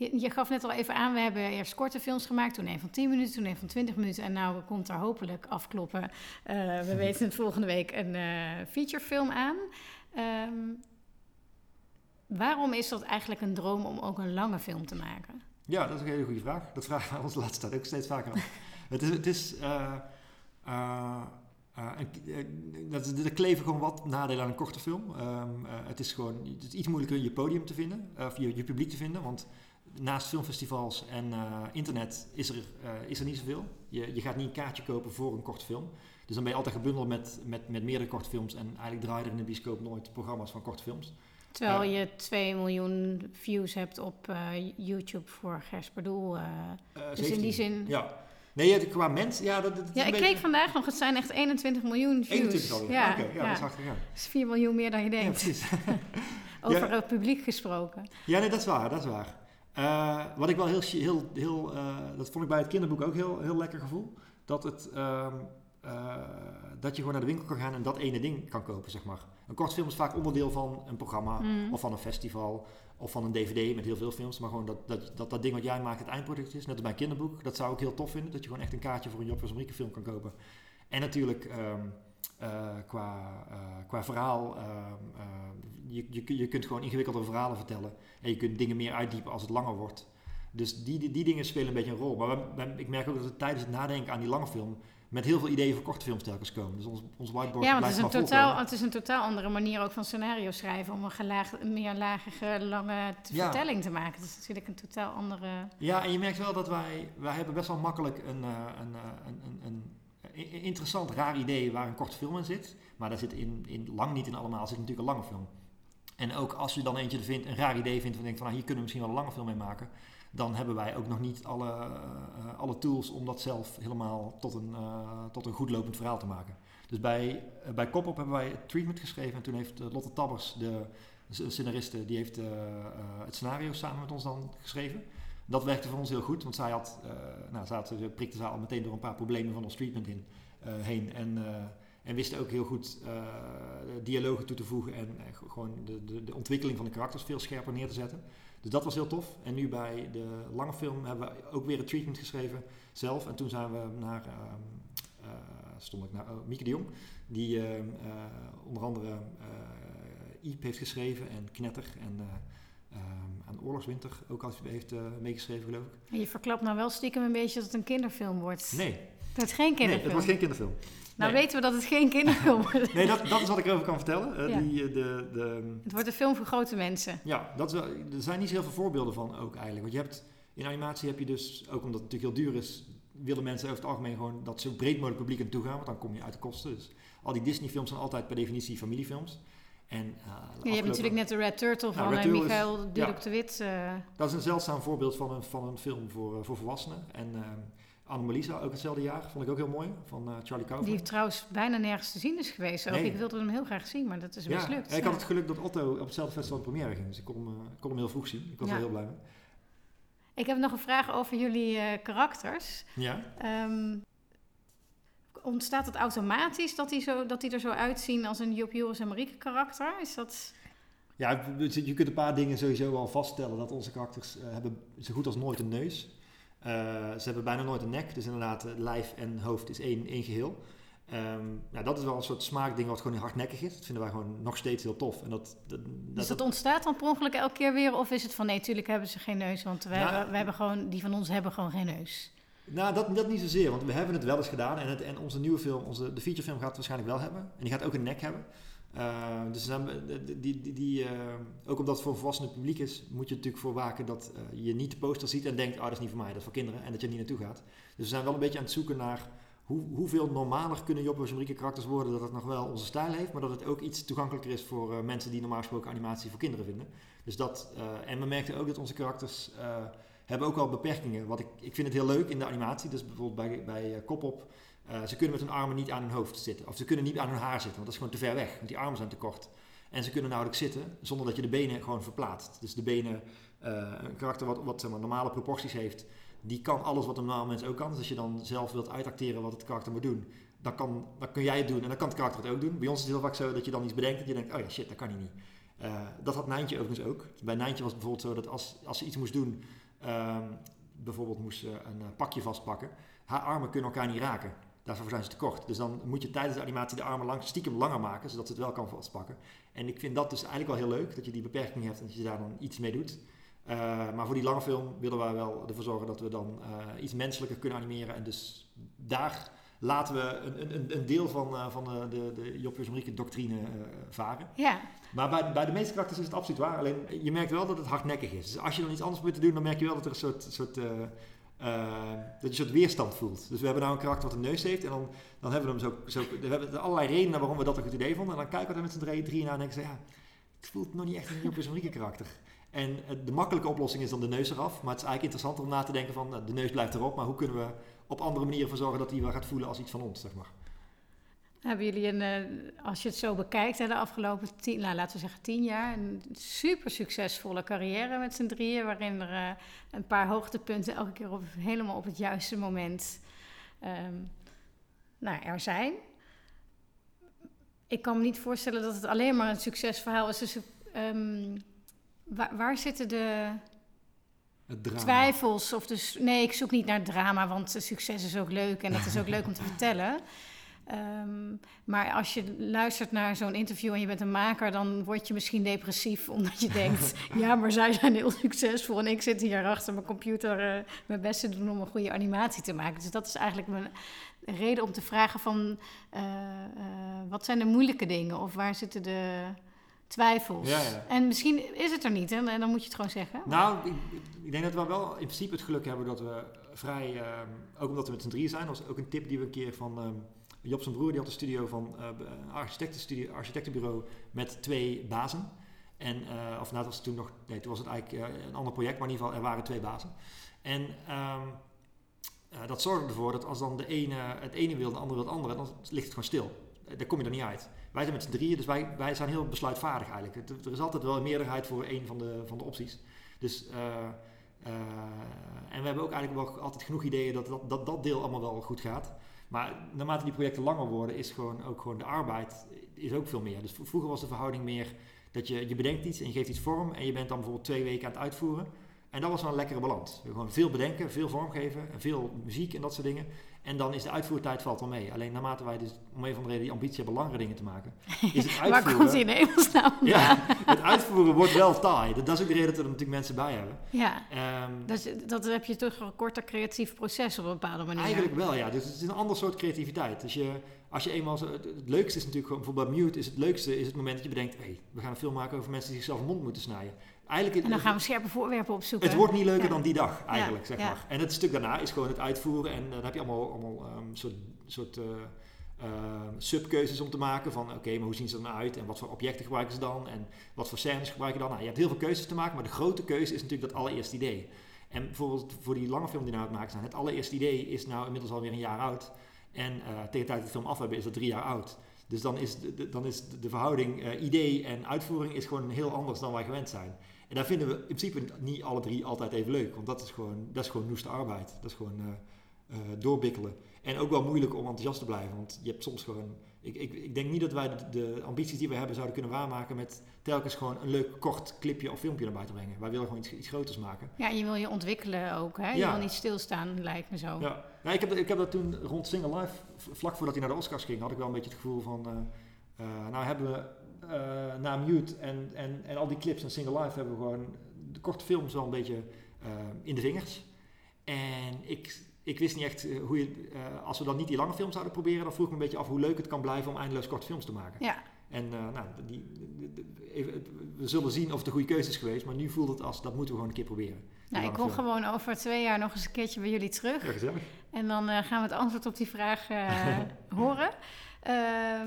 Je, je, gaf net al even aan, we hebben eerst korte films gemaakt, toen een van 10 minuten, toen een van 20 minuten. En nou komt er hopelijk afkloppen. Uh, we weten het volgende week een featurefilm aan. Um, Waarom is dat eigenlijk een droom om ook een lange film te maken? Ja, dat is een hele goede vraag. Dat vragen we ons de laatste tijd ook steeds vaker af. het is, het is uh, uh, uh, er kleven gewoon wat nadelen aan een korte film. Um, het is gewoon het is iets moeilijker je podium te vinden, of je, je publiek te vinden, want naast filmfestivals en internet is er, is er niet zoveel. Je, je gaat niet een kaartje kopen voor een korte film. Dus dan ben je altijd gebundeld met, met, met meerdere korte films en eigenlijk draaien er in de bioscoop nooit programma's van korte films. Terwijl je 2 miljoen views hebt op YouTube voor uh, dus in die zin... Ja. Nee, qua mens... Ja, dat, dat ja ik beetje... keek vandaag nog. Het zijn echt 21 miljoen views. 21 alweer? Ja, okay, ja, ja, dat is hard Dat is 4 miljoen meer dan je denkt. Ja, precies. Over het publiek gesproken. Ja, nee, dat is waar. Dat is waar. Uh, wat ik wel heel... heel, heel uh, dat vond ik bij het kinderboek ook heel, heel lekker gevoel. Dat het... Uh, dat je gewoon naar de winkel kan gaan en dat ene ding kan kopen, zeg maar. Een kort film is vaak onderdeel van een programma mm. of van een festival of van een dvd met heel veel films. Maar gewoon dat dat, dat, dat ding wat jij maakt het eindproduct is. Net als bij een kinderboek. Dat zou ik heel tof vinden. Dat je gewoon echt een kaartje voor een Job Amerika film kan kopen. En natuurlijk um, uh, qua, uh, qua verhaal. Uh, je, je, je kunt gewoon ingewikkelde verhalen vertellen. En je kunt dingen meer uitdiepen als het langer wordt. Dus die, die, die dingen spelen een beetje een rol. Maar we, we, ik merk ook dat het tijdens het nadenken aan die lange film met heel veel ideeën voor korte films telkens komen. Dus ons, ons whiteboard ja, want het is, een totaal, het is een totaal andere manier ook van scenario schrijven... om een, gelaag, een meer lagere, lange ja. vertelling te maken. Dat is natuurlijk een totaal andere... Ja, en je merkt wel dat wij... wij hebben best wel makkelijk een, een, een, een, een interessant, raar idee waar een korte film in zit. Maar daar zit in, in lang niet in allemaal, zit natuurlijk een lange film. En ook als je dan eentje vindt, een raar idee vindt... van denk van, nou, hier kunnen we misschien wel een lange film mee maken dan hebben wij ook nog niet alle, uh, alle tools om dat zelf helemaal tot een, uh, tot een goed lopend verhaal te maken. Dus bij, uh, bij Kopop hebben wij het treatment geschreven en toen heeft Lotte Tabbers, de scenariste, die heeft het scenario samen met ons dan geschreven. Dat werkte voor ons heel goed, want zij had, nou, zij had, prikte ze al meteen door een paar problemen van ons treatment in, heen. En, en wisten ook heel goed dialogen toe te voegen en gewoon de, de, de ontwikkeling van de karakters veel scherper neer te zetten. Dus dat was heel tof. En nu bij de lange film hebben we ook weer een treatment geschreven zelf. En toen zijn we naar, uh, stond ik naar uh, Mieke de Jong, die ehm, eh, onder andere Iep heeft geschreven en Knetter en ehm, aan Oorlogswinter ook al heeft meegeschreven geloof ik. En je verklapt nou wel stiekem een beetje dat het een kinderfilm wordt. Nee. Dat is geen kinderfilm? Nee, het wordt geen kinderfilm. Nou weten we dat het geen kinderfilm wordt. nee, dat, dat is wat ik erover kan vertellen. Uh, ja. die, de, de, het wordt een film voor grote mensen. Ja, dat is, er zijn niet zo heel veel voorbeelden van ook eigenlijk. Want je hebt, in animatie heb je dus, ook omdat het natuurlijk heel duur is, willen mensen over het algemeen gewoon dat zo breed mogelijk publiek aan toe gaan, want dan kom je uit de kosten. Dus al die Disney-films zijn altijd per definitie familiefilms. En, uh, ja, je hebt natuurlijk net de Red Turtle van ja, uh, Michael Dudok ja, de Wit. Uh. Dat is een zeldzaam voorbeeld van een, van een film voor, voor volwassenen. En ehm, Anomalisa, ook hetzelfde jaar, vond ik ook heel mooi, van Charlie Kaufman. Die trouwens bijna nergens te zien is geweest. Ook. Nee. Ik wilde hem heel graag zien, maar dat is ja, mislukt. Ja, ik had het geluk dat Otto op hetzelfde festival in première ging, dus ik kon hem, kon hem heel vroeg zien. Ik was ja. er heel blij mee. Ik heb nog een vraag over jullie karakters. Ja. Um, ontstaat het automatisch dat die, zo, dat die er zo uitzien als een Job Joris en Marieke karakter? Is dat... Ja, je kunt een paar dingen sowieso al vaststellen. Dat onze karakters uh, hebben zo goed als nooit een neus. Uh, ze hebben bijna nooit een nek. Dus inderdaad, lijf en hoofd is één, één geheel. Um, nou, dat is wel een soort smaakding wat gewoon hardnekkig is. Dat vinden wij gewoon nog steeds heel tof. En dat, dat, dus dat, ontstaat dan per ongeluk elke keer weer? Of is het van nee, natuurlijk hebben ze geen neus, want nou, hebben, we hebben gewoon, die van ons hebben gewoon geen neus? Nou, dat, dat niet zozeer, want we hebben het wel eens gedaan. En, het, en onze nieuwe film, onze, de featurefilm gaat het waarschijnlijk wel hebben. En die gaat ook een nek hebben. Uh, dus dan, die, die, die, uh, ook omdat het voor een volwassenen publiek is, moet je natuurlijk voor waken dat uh, je niet de poster ziet en denkt, oh dat is niet voor mij, dat is voor kinderen. En dat je er niet naartoe gaat. Dus we zijn wel een beetje aan het zoeken naar hoe, hoeveel normaler kunnen Job en karakters worden dat het nog wel onze stijl heeft, maar dat het ook iets toegankelijker is voor mensen die normaal gesproken animatie voor kinderen vinden. Dus dat, en we merkten ook dat onze karakters hebben ook wel beperkingen. Wat ik, ik vind het heel leuk in de animatie, dus bijvoorbeeld bij, bij Kopop, ze kunnen met hun armen niet aan hun hoofd zitten. Of ze kunnen niet aan hun haar zitten, want dat is gewoon te ver weg, want die armen zijn te kort. En ze kunnen nauwelijks zitten zonder dat je de benen gewoon verplaatst. Dus de benen, een karakter wat, wat zeg maar, normale proporties heeft, die kan alles wat een normaal mens ook kan. Dus als je dan zelf wilt uitacteren wat het karakter moet doen, dan, kan, dan kun jij het doen en dan kan het karakter het ook doen. Bij ons is het heel vaak zo dat je dan iets bedenkt en je denkt, oh ja, shit, dat kan hij niet. Dat had Nijntje overigens ook. Bij Nijntje was het bijvoorbeeld zo dat als, als ze iets moest doen, um, bijvoorbeeld moest ze een uh, pakje vastpakken, haar armen kunnen elkaar niet raken. Daarvoor zijn ze te kort. Dus dan moet je tijdens de animatie de armen lang, stiekem langer maken, zodat ze het wel kan vastpakken. En ik vind dat dus eigenlijk wel heel leuk, dat je die beperking hebt en dat je daar dan iets mee doet. Uh, maar voor die lange film willen wij wel ervoor zorgen dat we dan uh, iets menselijker kunnen animeren. En dus daar laten we een, een, een deel van, uh, van de, de, de Job doctrine varen. Ja. Maar bij, bij de meeste karakters is het absoluut waar. Alleen je merkt wel dat het hardnekkig is. Dus als je dan iets anders moet te doen, dan merk je wel dat er een soort, soort dat je een soort weerstand voelt. Dus we hebben nou een karakter wat een neus heeft. En dan, dan hebben we hem zo, zo. We hebben allerlei redenen waarom we dat een goed idee vonden. En dan kijken we er met z'n drieën drie naar en denken ze, ja, het voelt nog niet echt een Job karakter. En de makkelijke oplossing is dan de neus eraf. Maar het is eigenlijk interessanter om na te denken van nou, de neus blijft erop. Maar hoe kunnen we op andere manieren ervoor zorgen dat hij wel gaat voelen als iets van ons, zeg maar. Hebben jullie een, eh, als je het zo bekijkt, de afgelopen tien, nou, laten we zeggen tien jaar, een super succesvolle carrière met z'n drieën, waarin er uh, een paar hoogtepunten elke keer op, helemaal op het juiste moment um, nou, er zijn. Ik kan me niet voorstellen dat het alleen maar een succesverhaal is. Dus Waar, waar zitten de twijfels? Of dus, nee, ik zoek niet naar drama, want succes is ook leuk en dat is ook leuk om te vertellen. Um, maar als je luistert naar zo'n interview en je bent een maker, dan word je misschien depressief omdat je denkt: ja, maar zij zijn heel succesvol en ik zit hier achter mijn computer uh, mijn best te doen om een goede animatie te maken. Dus dat is eigenlijk mijn reden om te vragen: van uh, uh, wat zijn de moeilijke dingen of waar zitten de twijfels. Ja, ja. En misschien is het er niet, en dan moet je het gewoon zeggen. Nou, ik, ik, denk dat we wel in principe het geluk hebben dat we vrij, um, ook omdat we met z'n drieën zijn, dat was ook een tip die we een keer van um, Job zijn broer, die had een studio van uh, architectenstudio, architectenbureau met twee bazen. En, uh, of nou, dat was toen nog, nee, toen was het eigenlijk een ander project, maar in ieder geval, er waren twee bazen. En um, dat zorgde ervoor dat als dan de ene het ene wil, de andere wil het andere, dan ligt het gewoon stil. Daar kom je er niet uit. Wij zijn met z'n drieën, dus wij, wij zijn heel besluitvaardig eigenlijk. Er is altijd wel een meerderheid voor een van de, van de opties. Dus, uh, uh, en we hebben ook eigenlijk wel altijd genoeg ideeën dat dat, dat dat deel allemaal wel goed gaat. Maar naarmate die projecten langer worden, is gewoon ook gewoon de arbeid is ook veel meer. Dus vroeger was de verhouding meer dat je, je bedenkt iets en je geeft iets vorm en je bent dan bijvoorbeeld twee weken aan het uitvoeren. En dat was wel een lekkere balans. Gewoon veel bedenken, veel vormgeven, veel muziek en dat soort dingen. En dan is de uitvoertijd valt wel mee. Alleen naarmate wij dus om een van de reden die ambitie hebben langere dingen te maken, is het uitvoeren... Waar komt die in hemelsnaam Ja, het uitvoeren wordt wel taai. Dat, is ook de reden dat er natuurlijk mensen bij hebben. Ja, um, dat, dat heb je toch een korter creatief proces op een bepaalde manier. Eigenlijk wel, ja. Dus het is een ander soort creativiteit. Dus je, als je eenmaal... Zo, het, leukste is natuurlijk gewoon... Bijvoorbeeld bij Mute is het leukste is het moment dat je bedenkt... hé, hey, we gaan een film maken over mensen die zichzelf een mond moeten snijden. Eigenlijk, en dan gaan we scherpe voorwerpen opzoeken. Het wordt niet leuker dan die dag, eigenlijk, zeg maar. En het stuk daarna is gewoon het uitvoeren. En dan heb je allemaal, allemaal um, soort, soort uh, uh, subkeuzes om te maken. Van oké, maar hoe zien ze er nou uit? En wat voor objecten gebruiken ze dan? En wat voor scènes gebruiken ze dan? Nou, je hebt heel veel keuzes te maken. Maar de grote keuze is natuurlijk dat allereerste idee. En bijvoorbeeld voor die lange film die nou het maken zijn. Het allereerste idee is nou inmiddels alweer een jaar oud. En uh, tegen de tijd dat de film af hebben is dat drie jaar oud. Dus dan is de, dan is de, verhouding idee en uitvoering is gewoon heel anders dan wij gewend zijn. En daar vinden we in principe niet alle drie altijd even leuk. Want dat is gewoon, dat is gewoon noeste arbeid. Dat is gewoon, uh, doorbikkelen. En ook wel moeilijk om enthousiast te blijven. Want je hebt soms gewoon. Ik, ik, ik denk niet dat wij de, de, ambities die we hebben zouden kunnen waarmaken met telkens gewoon een leuk kort clipje of filmpje naar buiten brengen. Wij willen gewoon iets, iets groters maken. Ja, je wil je ontwikkelen ook. Hè? Je Ja. wil niet stilstaan, lijkt me zo. Ja, ja ik, heb, ik heb dat toen rond Single Life, vlak voordat hij naar de Oscars ging, had ik wel een beetje het gevoel van. eh, eh, nou hebben we eh, na Mute en, en, en al die clips en Single Life hebben we gewoon de korte films wel een beetje eh, in de vingers. En ik, ik wist niet echt eh, hoe je, als we dan niet die lange films zouden proberen, dan vroeg ik me een beetje af hoe leuk het kan blijven om eindeloos korte films te maken. Ja, En nou, die, die- die- even, we zullen zien of het de goede keuze is geweest, maar nu voelt het als dat moeten we gewoon een keer proberen. Nou, ik kom film. gewoon over twee jaar nog eens een keertje bij jullie terug. Ja, gezellig. En dan gaan we het antwoord op die vraag horen. Eh,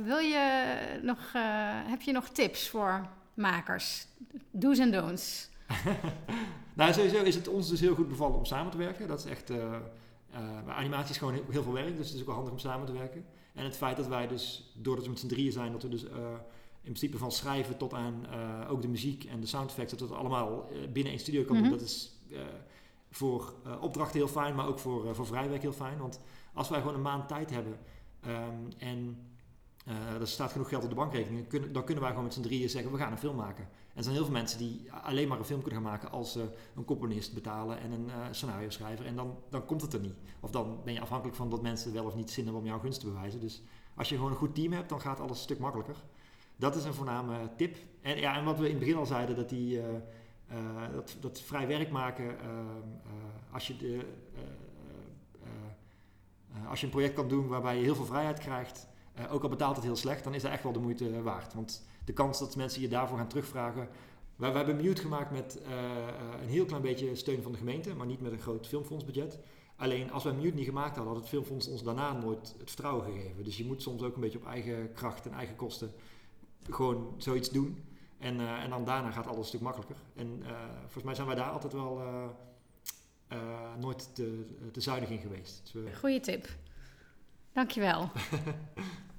wil je nog, eh, heb je nog tips voor makers? Do's en don'ts. Nou, sowieso is het ons dus heel goed bevallen om samen te werken. Dat is echt. maar animatie is gewoon heel, heel veel werk, dus het is ook wel handig om samen te werken. En het feit dat wij dus, doordat we met z'n drieën zijn, dat we dus in principe van schrijven tot aan ook de muziek en de sound effects, dat we dat allemaal binnen één studio kan Mhm. doen. Dat is voor opdrachten heel fijn, maar ook voor, voor vrijwerk heel fijn. Want als wij gewoon een maand tijd hebben ehm, en eh, er staat genoeg geld op de bankrekening, dan kunnen, wij gewoon met z'n drieën zeggen, we gaan een film maken. En er zijn heel veel mensen die alleen maar een film kunnen gaan maken als ze een componist betalen en een eh, scenario schrijver. En dan, dan komt het er niet. Of dan ben je afhankelijk van dat mensen wel of niet zin hebben om jouw gunst te bewijzen. Dus als je gewoon een goed team hebt, dan gaat alles een stuk makkelijker. Dat is een voorname tip. En, ja, en wat we in het begin al zeiden, dat, die, eh, dat, dat vrij werk maken, eh, eh, als, je de, als je een project kan doen waarbij je heel veel vrijheid krijgt, eh, ook al betaalt het heel slecht, dan is dat echt wel de moeite waard. Want de kans dat mensen je daarvoor gaan terugvragen. Wij, wij hebben Mute gemaakt met eh, eh, een heel klein beetje steun van de gemeente, maar niet met een groot filmfondsbudget. Alleen als wij Mute niet gemaakt hadden, had het filmfonds ons daarna nooit het vertrouwen gegeven. Dus je moet soms ook een beetje op eigen kracht en eigen kosten gewoon zoiets doen. En, eh, en dan daarna gaat alles een stuk makkelijker. En eh, volgens mij zijn wij daar altijd wel eh, eh, nooit te, te zuinig in geweest. Dus Goeie tip. Dankjewel.